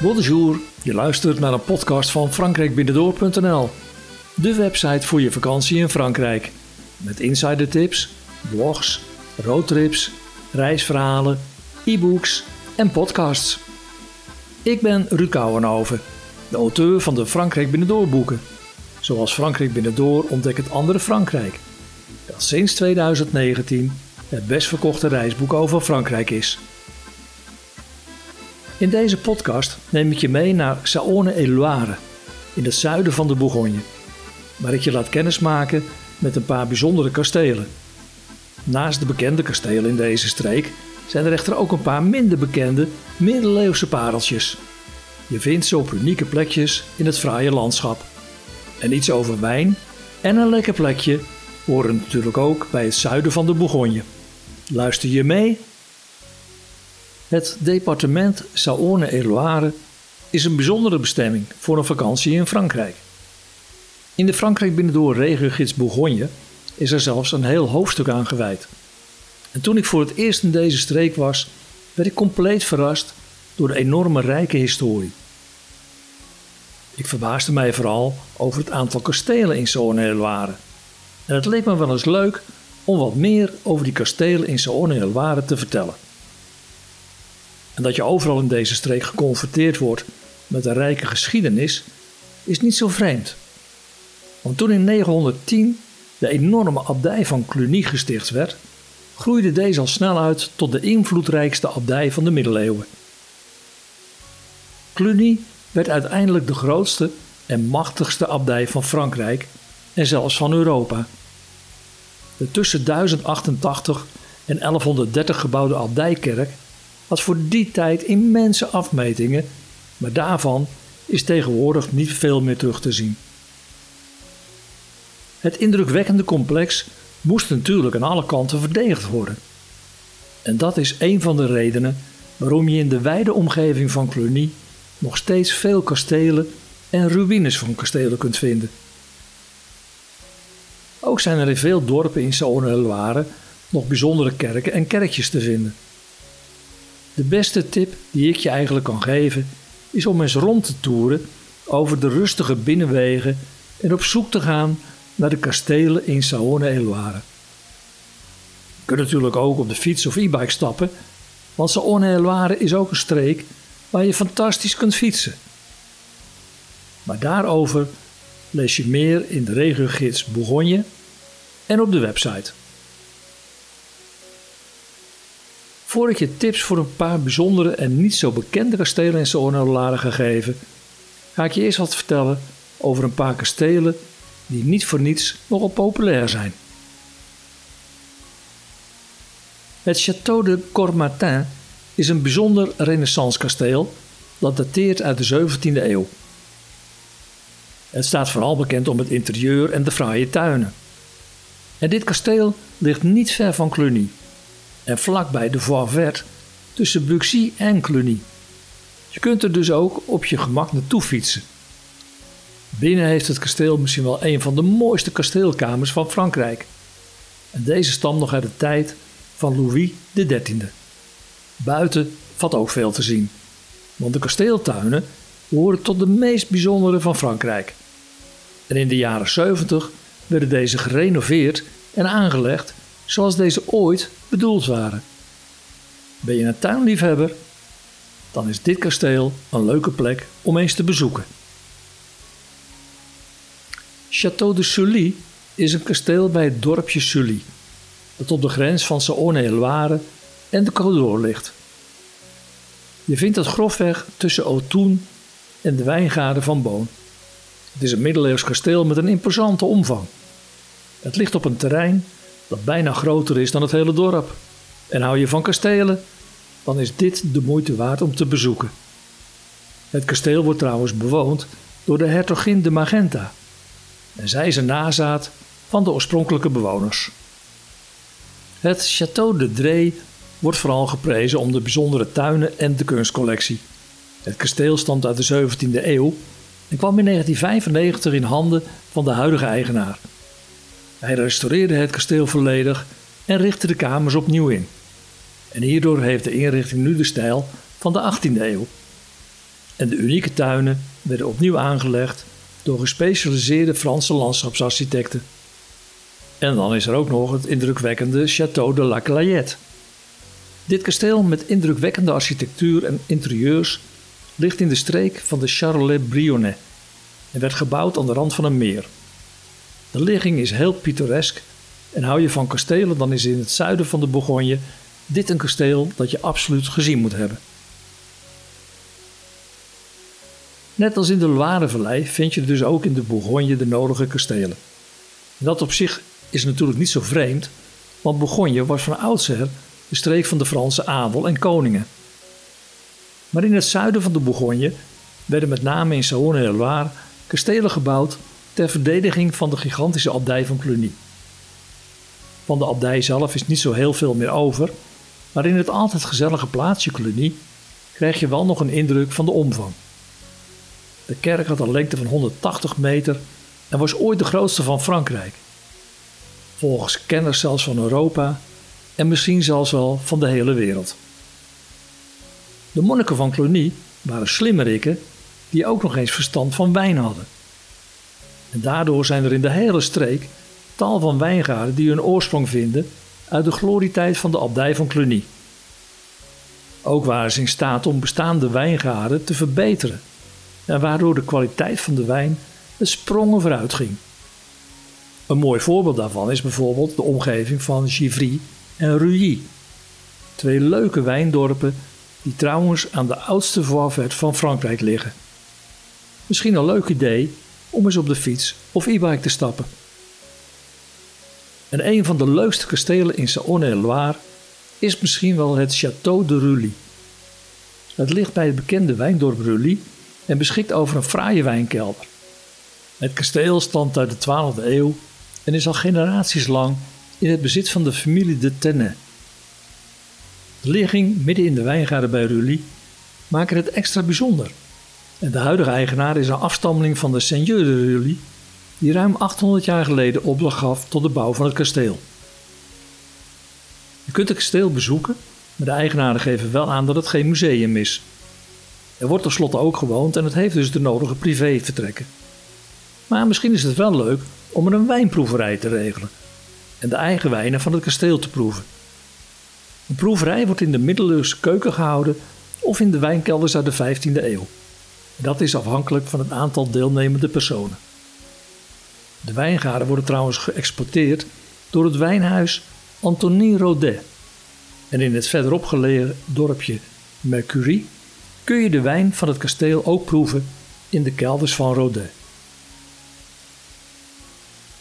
Bonjour, je luistert naar een podcast van frankrijkbinnendoor.nl. De website voor je vakantie in Frankrijk. Met insidertips, blogs, roadtrips, reisverhalen, e-books en podcasts. Ik ben Ruud Kouwenhoven, de auteur van de Frankrijk Binnendoor boeken. Zoals Frankrijk Binnendoor ontdek het andere Frankrijk. Dat sinds 2019 het best verkochte reisboek over Frankrijk is. In deze podcast neem ik je mee naar Saône-et-Loire, in het zuiden van de Bourgogne, waar ik je laat kennismaken met een paar bijzondere kastelen. Naast de bekende kastelen in deze streek zijn er echter ook een paar minder bekende middeleeuwse pareltjes. Je vindt ze op unieke plekjes in het fraaie landschap. En iets over wijn en een lekker plekje horen natuurlijk ook bij het zuiden van de Bourgogne. Luister je mee? Het departement Saône-et-Loire is een bijzondere bestemming voor een vakantie in Frankrijk. In de Frankrijk binnendoor regiogids Bourgogne is er zelfs een heel hoofdstuk aan gewijd. En toen ik voor het eerst in deze streek was, werd ik compleet verrast door de enorme rijke historie. Ik verbaasde mij vooral over het aantal kastelen in Saône-et-Loire. En het leek me wel eens leuk om wat meer over die kastelen in Saône-et-Loire te vertellen. En dat je overal in deze streek geconfronteerd wordt met een rijke geschiedenis, is niet zo vreemd. Want toen in 910 de enorme abdij van Cluny gesticht werd, groeide deze al snel uit tot de invloedrijkste abdij van de middeleeuwen. Cluny werd uiteindelijk de grootste en machtigste abdij van Frankrijk en zelfs van Europa. De tussen 1088 en 1130 gebouwde abdijkerk had voor die tijd immense afmetingen, maar daarvan is tegenwoordig niet veel meer terug te zien. Het indrukwekkende complex moest natuurlijk aan alle kanten verdedigd worden. En dat is een van de redenen waarom je in de wijde omgeving van Cluny nog steeds veel kastelen en ruïnes van kastelen kunt vinden. Ook zijn er in veel dorpen in Saône-et-Loire nog bijzondere kerken en kerkjes te vinden. De beste tip die ik je eigenlijk kan geven is om eens rond te toeren over de rustige binnenwegen en op zoek te gaan naar de kastelen in Saône-et-Loire. Je kunt natuurlijk ook op de fiets of e-bike stappen, want Saône-et-Loire is ook een streek waar je fantastisch kunt fietsen. Maar daarover lees je meer in de regiogids Bourgogne en op de website. Ik je tips voor een paar bijzondere en niet zo bekende kastelen in Saône-et-Loire ga geven, ga ik je eerst wat vertellen over een paar kastelen die niet voor niets nogal populair zijn. Het Château de Cormatin is een bijzonder renaissance kasteel dat dateert uit de 17e eeuw. Het staat vooral bekend om het interieur en de fraaie tuinen. En dit kasteel ligt niet ver van Cluny en vlakbij de Voivert tussen Buxy en Cluny. Je kunt er dus ook op je gemak naartoe fietsen. Binnen heeft het kasteel misschien wel een van de mooiste kasteelkamers van Frankrijk. En deze stamt nog uit de tijd van Louis XIII. Buiten valt ook veel te zien, want de kasteeltuinen behoren tot de meest bijzondere van Frankrijk. En in de jaren 70 werden deze gerenoveerd en aangelegd zoals deze ooit bedoeld waren. Ben je een tuinliefhebber? Dan is dit kasteel een leuke plek om eens te bezoeken. Château de Sully is een kasteel bij het dorpje Sully, dat op de grens van Saône-et-Loire en de Côte d'Or ligt. Je vindt het grofweg tussen Autun en de wijngaarden van Boon. Het is een middeleeuws kasteel met een imposante omvang. Het ligt op een terrein dat bijna groter is dan het hele dorp. En hou je van kastelen, dan is dit de moeite waard om te bezoeken. Het kasteel wordt trouwens bewoond door de hertogin de Magenta. En zij is een nazaat van de oorspronkelijke bewoners. Het Château de Dré wordt vooral geprezen om de bijzondere tuinen en de kunstcollectie. Het kasteel stamt uit de 17e eeuw en kwam in 1995 in handen van de huidige eigenaar. Hij restaureerde het kasteel volledig en richtte de kamers opnieuw in. En hierdoor heeft de inrichting nu de stijl van de 18e eeuw. En de unieke tuinen werden opnieuw aangelegd door gespecialiseerde Franse landschapsarchitecten. En dan is er ook nog het indrukwekkende Château de la Clayette. Dit kasteel met indrukwekkende architectuur en interieurs ligt in de streek van de Charolais-Brionnais en werd gebouwd aan de rand van een meer. De ligging is heel pittoresk en hou je van kastelen, dan is in het zuiden van de Bourgogne dit een kasteel dat je absoluut gezien moet hebben. Net als in de Loirevallei vind je dus ook in de Bourgogne de nodige kastelen. dat op zich is natuurlijk niet zo vreemd, want Bourgogne was van oudsher de streek van de Franse adel en koningen. Maar in het zuiden van de Bourgogne werden met name in Saône-et-Loire kastelen gebouwd ter verdediging van de gigantische abdij van Cluny. Van de abdij zelf is niet zo heel veel meer over, maar in het altijd gezellige plaatsje Cluny krijg je wel nog een indruk van de omvang. De kerk had een lengte van 180 meter en was ooit de grootste van Frankrijk. Volgens kenners zelfs van Europa en misschien zelfs wel van de hele wereld. De monniken van Cluny waren slimmerikken die ook nog eens verstand van wijn hadden. En daardoor zijn er in de hele streek tal van wijngaarden die hun oorsprong vinden uit de glorietijd van de abdij van Cluny. Ook waren ze in staat om bestaande wijngaarden te verbeteren en waardoor de kwaliteit van de wijn een sprongen vooruit ging. Een mooi voorbeeld daarvan is bijvoorbeeld de omgeving van Givry en Ruilly, twee leuke wijndorpen die trouwens aan de oudste voorvet van Frankrijk liggen. Misschien een leuk idee om eens op de fiets of e-bike te stappen. En een van de leukste kastelen in Saône-et-Loire is misschien wel het Château de Rully. Het ligt bij het bekende wijndorp Rully en beschikt over een fraaie wijnkelder. Het kasteel stamt uit de 12e eeuw en is al generaties lang in het bezit van de familie de Tenet. De ligging midden in de wijngaarden bij Rully maakt het extra bijzonder. De huidige eigenaar is een afstammeling van de seigneur de Rully, die ruim 800 jaar geleden opdracht gaf tot de bouw van het kasteel. Je kunt het kasteel bezoeken, maar de eigenaren geven wel aan dat het geen museum is. Er wordt tenslotte ook gewoond en het heeft dus de nodige privévertrekken. Maar misschien is het wel leuk om er een wijnproeverij te regelen en de eigen wijnen van het kasteel te proeven. Een proeverij wordt in de middeleeuwse keuken gehouden of in de wijnkelders uit de 15e eeuw. Dat is afhankelijk van het aantal deelnemende personen. De wijngaarden worden trouwens geëxporteerd door het wijnhuis Antonie Rodet. En in het verderop gelegen dorpje Mercury kun je de wijn van het kasteel ook proeven in de kelders van Rodet.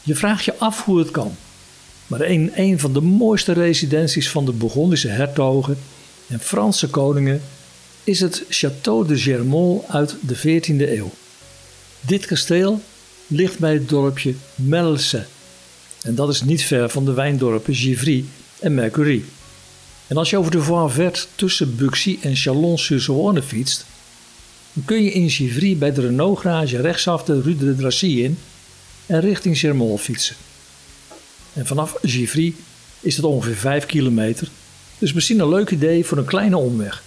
Je vraagt je af hoe het kan. Maar in een van de mooiste residenties van de Bourgondische hertogen en Franse koningen is het Château de Germont uit de 14e eeuw. Dit kasteel ligt bij het dorpje Melse en dat is niet ver van de wijndorpen Givry en Mercury. En als je over de Voie Verte tussen Buxy en Chalon-sur-Saône fietst, dan kun je in Givry bij de Renault-garage rechtsaf de Rue de Dracy in en richting Germont fietsen. En vanaf Givry is het ongeveer 5 kilometer, dus misschien een leuk idee voor een kleine omweg.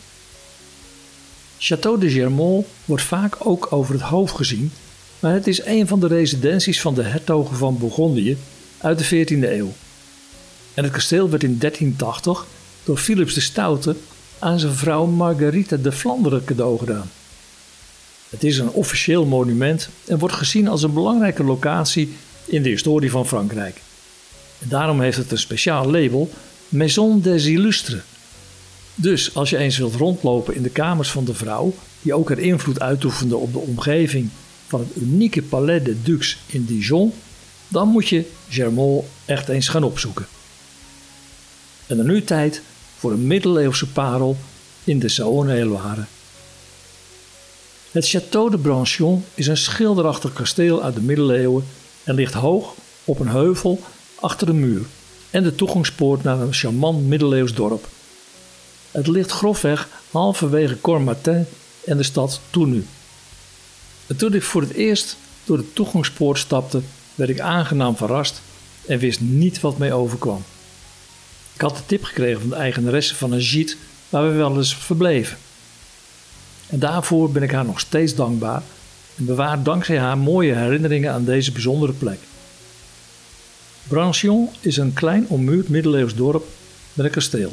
Château de Germont wordt vaak ook over het hoofd gezien, maar het is een van de residenties van de hertogen van Bourgondië uit de 14e eeuw. En het kasteel werd in 1380 door Philips de Stoute aan zijn vrouw Marguerite de Vlaanderen cadeau gedaan. Het is een officieel monument en wordt gezien als een belangrijke locatie in de historie van Frankrijk. Daarom heeft het een speciaal label Maison des Illustres. Dus als je eens wilt rondlopen in de kamers van de vrouw, die ook haar invloed uitoefende op de omgeving van het unieke Palais de Dux in Dijon, dan moet je Germont echt eens gaan opzoeken. En dan nu tijd voor een middeleeuwse parel in de Saône-et-Loire. Het Château de Branchon is een schilderachtig kasteel uit de middeleeuwen en ligt hoog op een heuvel achter een muur en de toegangspoort naar een charmant middeleeuws dorp. Het ligt grofweg halverwege Cormartin en de stad Tournu. En toen ik voor het eerst door de toegangspoort stapte, werd ik aangenaam verrast en wist niet wat mij overkwam. Ik had de tip gekregen van de eigenaresse van een gîte waar we wel eens verbleven. En daarvoor ben ik haar nog steeds dankbaar en bewaar dankzij haar mooie herinneringen aan deze bijzondere plek. Brancion is een klein ommuurd middeleeuws dorp met een kasteel.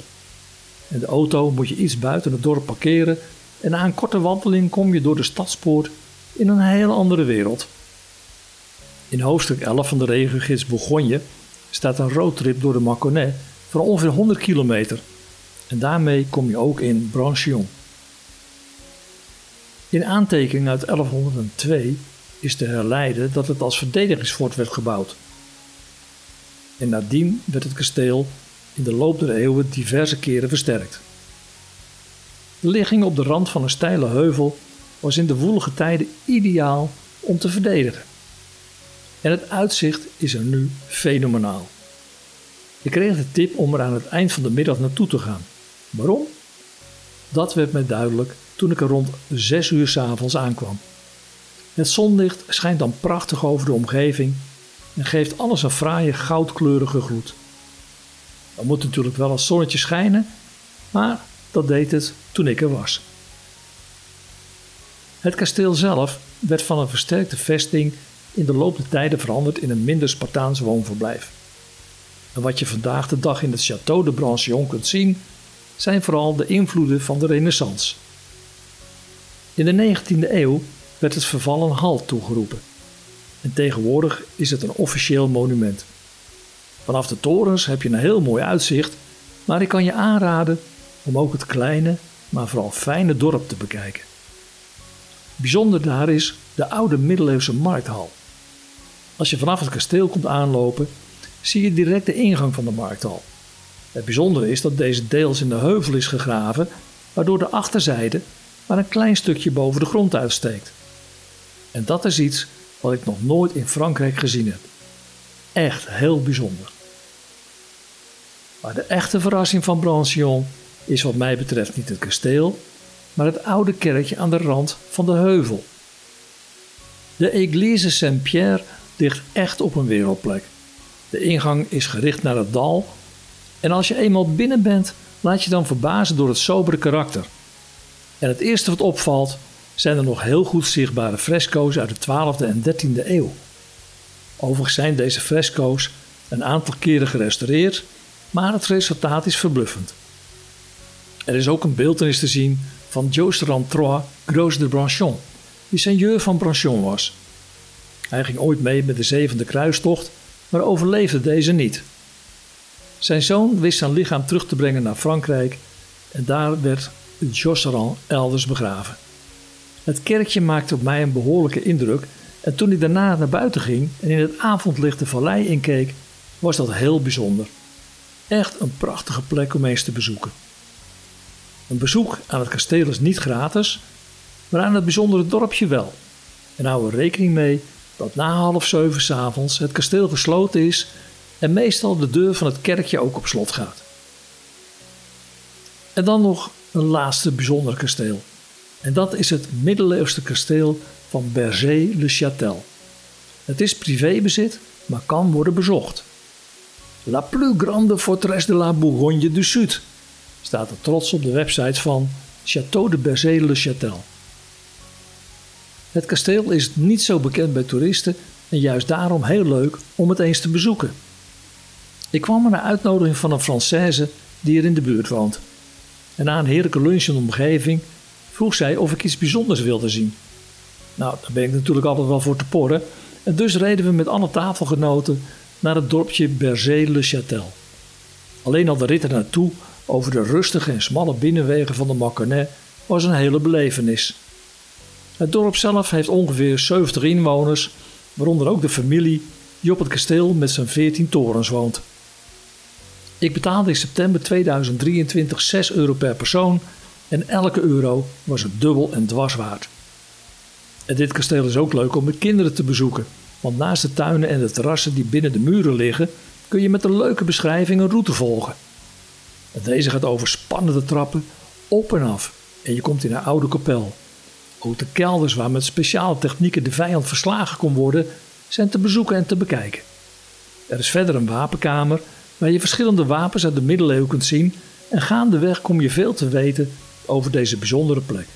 En de auto moet je iets buiten het dorp parkeren en na een korte wandeling kom je door de stadspoort in een heel andere wereld. In hoofdstuk 11 van de regengids Bourgogne staat een roadtrip door de Mâconnais van ongeveer 100 kilometer. En daarmee kom je ook in Brancion. In aantekening uit 1102 is te herleiden dat het als verdedigingsfort werd gebouwd. En nadien werd het kasteel in de loop der eeuwen diverse keren versterkt. De ligging op de rand van een steile heuvel was in de woelige tijden ideaal om te verdedigen. En het uitzicht is er nu fenomenaal. Ik kreeg de tip om er aan het eind van de middag naartoe te gaan. Waarom? Dat werd mij duidelijk toen ik er rond 6 uur s'avonds aankwam. Het zonlicht schijnt dan prachtig over de omgeving en geeft alles een fraaie goudkleurige gloed. Er moet natuurlijk wel een zonnetje schijnen, maar dat deed het toen ik er was. Het kasteel zelf werd van een versterkte vesting in de loop der tijden veranderd in een minder Spartaans woonverblijf. En wat je vandaag de dag in het Château de Brancion kunt zien, zijn vooral de invloeden van de Renaissance. In de 19e eeuw werd het vervallen hal toegeroepen. En tegenwoordig is het een officieel monument. Vanaf de torens heb je een heel mooi uitzicht, maar ik kan je aanraden om ook het kleine, maar vooral fijne dorp te bekijken. Bijzonder daar is de oude middeleeuwse markthal. Als je vanaf het kasteel komt aanlopen, zie je direct de ingang van de markthal. Het bijzondere is dat deze deels in de heuvel is gegraven, waardoor de achterzijde maar een klein stukje boven de grond uitsteekt. En dat is iets wat ik nog nooit in Frankrijk gezien heb. Echt heel bijzonder. Maar de echte verrassing van Brancion is wat mij betreft niet het kasteel, maar het oude kerkje aan de rand van de heuvel. De Église Saint-Pierre ligt echt op een wereldplek. De ingang is gericht naar het dal en als je eenmaal binnen bent, laat je dan verbazen door het sobere karakter. En het eerste wat opvalt zijn er nog heel goed zichtbare fresco's uit de 12e en 13e eeuw. Overigens zijn deze fresco's een aantal keren gerestaureerd, maar het resultaat is verbluffend. Er is ook een beeldenis te zien van Josserand Trois Gros de Branchon, die seigneur van Branchon was. Hij ging ooit mee met de zevende kruistocht, maar overleefde deze niet. Zijn zoon wist zijn lichaam terug te brengen naar Frankrijk en daar werd Josserand elders begraven. Het kerkje maakte op mij een behoorlijke indruk en toen ik daarna naar buiten ging en in het avondlicht de vallei inkeek, was dat heel bijzonder. Echt een prachtige plek om eens te bezoeken. Een bezoek aan het kasteel is niet gratis, maar aan het bijzondere dorpje wel. En hou er rekening mee dat na half zeven s'avonds het kasteel gesloten is en meestal de deur van het kerkje ook op slot gaat. En dan nog een laatste bijzonder kasteel. En dat is het middeleeuwse kasteel van Berger-le-Châtel. Het is privébezit, maar kan worden bezocht. La plus grande forteresse de la Bourgogne du Sud staat er trots op de website van Château de Berger-le-Châtel. Het kasteel is niet zo bekend bij toeristen en juist daarom heel leuk om het eens te bezoeken. Ik kwam er naar uitnodiging van een Française die er in de buurt woont. En na een heerlijke lunch in de omgeving vroeg zij of ik iets bijzonders wilde zien. Nou, daar ben ik natuurlijk altijd wel voor te porren. En dus reden we met alle tafelgenoten naar het dorpje Berger-le-Châtel. Alleen al de rit naartoe over de rustige en smalle binnenwegen van de Mâconnais was een hele belevenis. Het dorp zelf heeft ongeveer 70 inwoners, waaronder ook de familie die op het kasteel met zijn 14 torens woont. Ik betaalde in september 2023 6 euro per persoon en elke euro was het dubbel en dwars waard. En dit kasteel is ook leuk om met kinderen te bezoeken, want naast de tuinen en de terrassen die binnen de muren liggen, kun je met een leuke beschrijving een route volgen. Deze gaat over spannende trappen op en af en je komt in een oude kapel. Ook de kelders waar met speciale technieken de vijand verslagen kon worden, zijn te bezoeken en te bekijken. Er is verder een wapenkamer waar je verschillende wapens uit de middeleeuwen kunt zien en gaandeweg kom je veel te weten over deze bijzondere plek.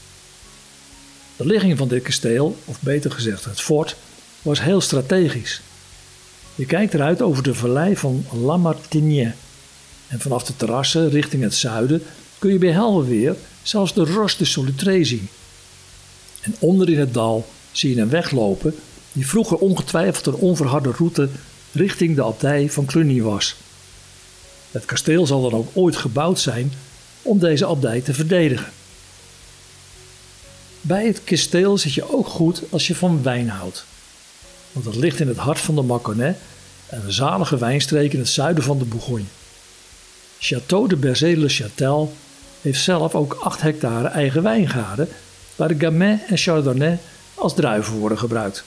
De ligging van dit kasteel, of beter gezegd het fort, was heel strategisch. Je kijkt eruit over de vallei van Lamartinière en vanaf de terrassen richting het zuiden kun je bij helder weer zelfs de Roche de Solutré zien. En onder in het dal zie je een weg lopen die vroeger ongetwijfeld een onverharde route richting de abdij van Cluny was. Het kasteel zal dan ook ooit gebouwd zijn om deze abdij te verdedigen. Bij het kasteel zit je ook goed als je van wijn houdt. Want het ligt in het hart van de Mâconnais, een zalige wijnstreek in het zuiden van de Bourgogne. Château de Berzé-le-Châtel heeft zelf ook 8 hectare eigen wijngaarden waar de Gamay en Chardonnay als druiven worden gebruikt.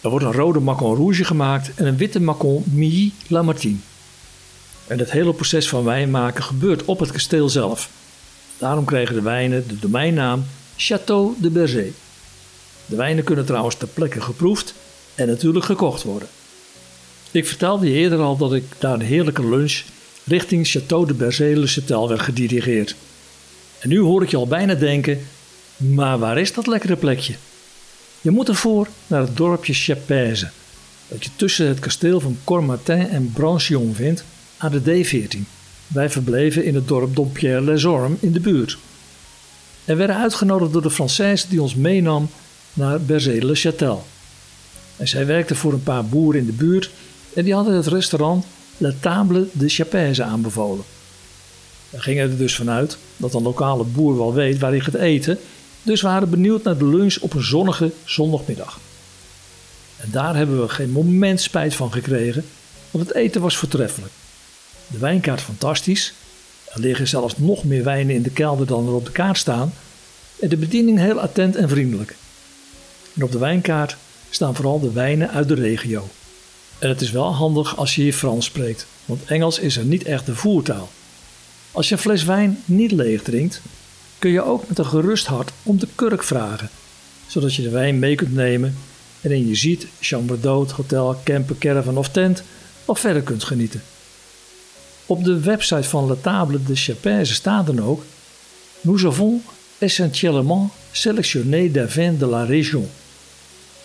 Er wordt een rode Macon Rouge gemaakt en een witte Macon Milly Lamartine. En het hele proces van wijn maken gebeurt op het kasteel zelf. Daarom kregen de wijnen de domeinnaam Château de Berzé. De wijnen kunnen trouwens ter plekke geproefd en natuurlijk gekocht worden. Ik vertelde je eerder al dat ik na een heerlijke lunch richting Château de Berzé-le-Châtel werd gedirigeerd. En nu hoor ik je al bijna denken, maar waar is dat lekkere plekje? Je moet ervoor naar het dorpje Chapèze, dat je tussen het kasteel van Cormartin en Brancion vindt aan de D14. Wij verbleven in het dorp Dompierre-les-Ormes in de buurt. En werden uitgenodigd door de Française die ons meenam naar Berzé-le-Châtel. En zij werkte voor een paar boeren in de buurt en die hadden het restaurant La Table de Chapèze aanbevolen. We gingen er dus vanuit dat een lokale boer wel weet waar hij gaat eten dus waren benieuwd naar de lunch op een zonnige zondagmiddag. En daar hebben we geen moment spijt van gekregen, want het eten was voortreffelijk. De wijnkaart fantastisch. Er liggen zelfs nog meer wijnen in de kelder dan er op de kaart staan. En de bediening heel attent en vriendelijk. En op de wijnkaart staan vooral de wijnen uit de regio. En het is wel handig als je hier Frans spreekt, want Engels is er niet echt de voertaal. Als je een fles wijn niet leeg drinkt, kun je ook met een gerust hart om de kurk vragen, zodat je de wijn mee kunt nemen en in je ziet, chambre d'hôte, hotel, camper, caravan of tent nog verder kunt genieten. Op de website van La Table de Chapèze staat dan ook: Nous avons essentiellement sélectionné des vins de la région.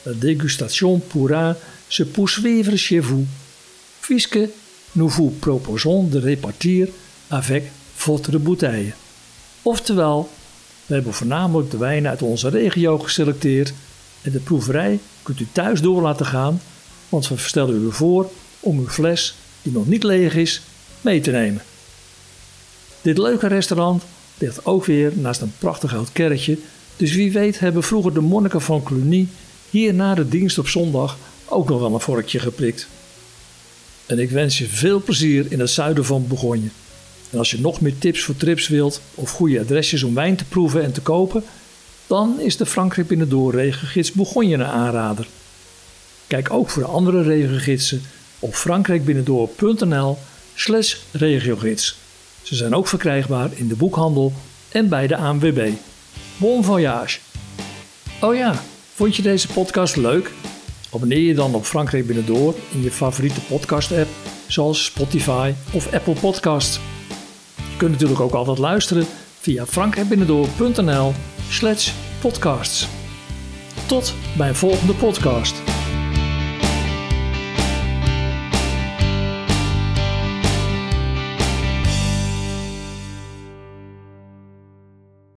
La dégustation pourra se poursuivre chez vous, puisque nous vous proposons de répartir avec votre bouteille. Oftewel, we hebben voornamelijk de wijnen uit onze regio geselecteerd en de proeverij kunt u thuis door laten gaan, want we stellen u voor om uw fles, die nog niet leeg is, mee te nemen. Dit leuke restaurant ligt ook weer naast een prachtig oud kerkje, dus wie weet hebben vroeger de monniken van Cluny hier na de dienst op zondag ook nog wel een vorkje geprikt. En ik wens je veel plezier in het zuiden van Bourgogne. En als je nog meer tips voor trips wilt of goede adresjes om wijn te proeven en te kopen, dan is de Frankrijk Binnendoor regengids Bourgogne een aanrader. Kijk ook voor de andere regengidsen op frankrijkbinnendoor.nl slash regiogids. Ze zijn ook verkrijgbaar in de boekhandel en bij de ANWB. Bon voyage! Oh ja, vond je deze podcast leuk? Abonneer je dan op Frankrijk Binnendoor in je favoriete podcast app zoals Spotify of Apple Podcasts kunt natuurlijk ook altijd luisteren via frankhebbinnedoor.nl slash podcasts. Tot bij een volgende podcast.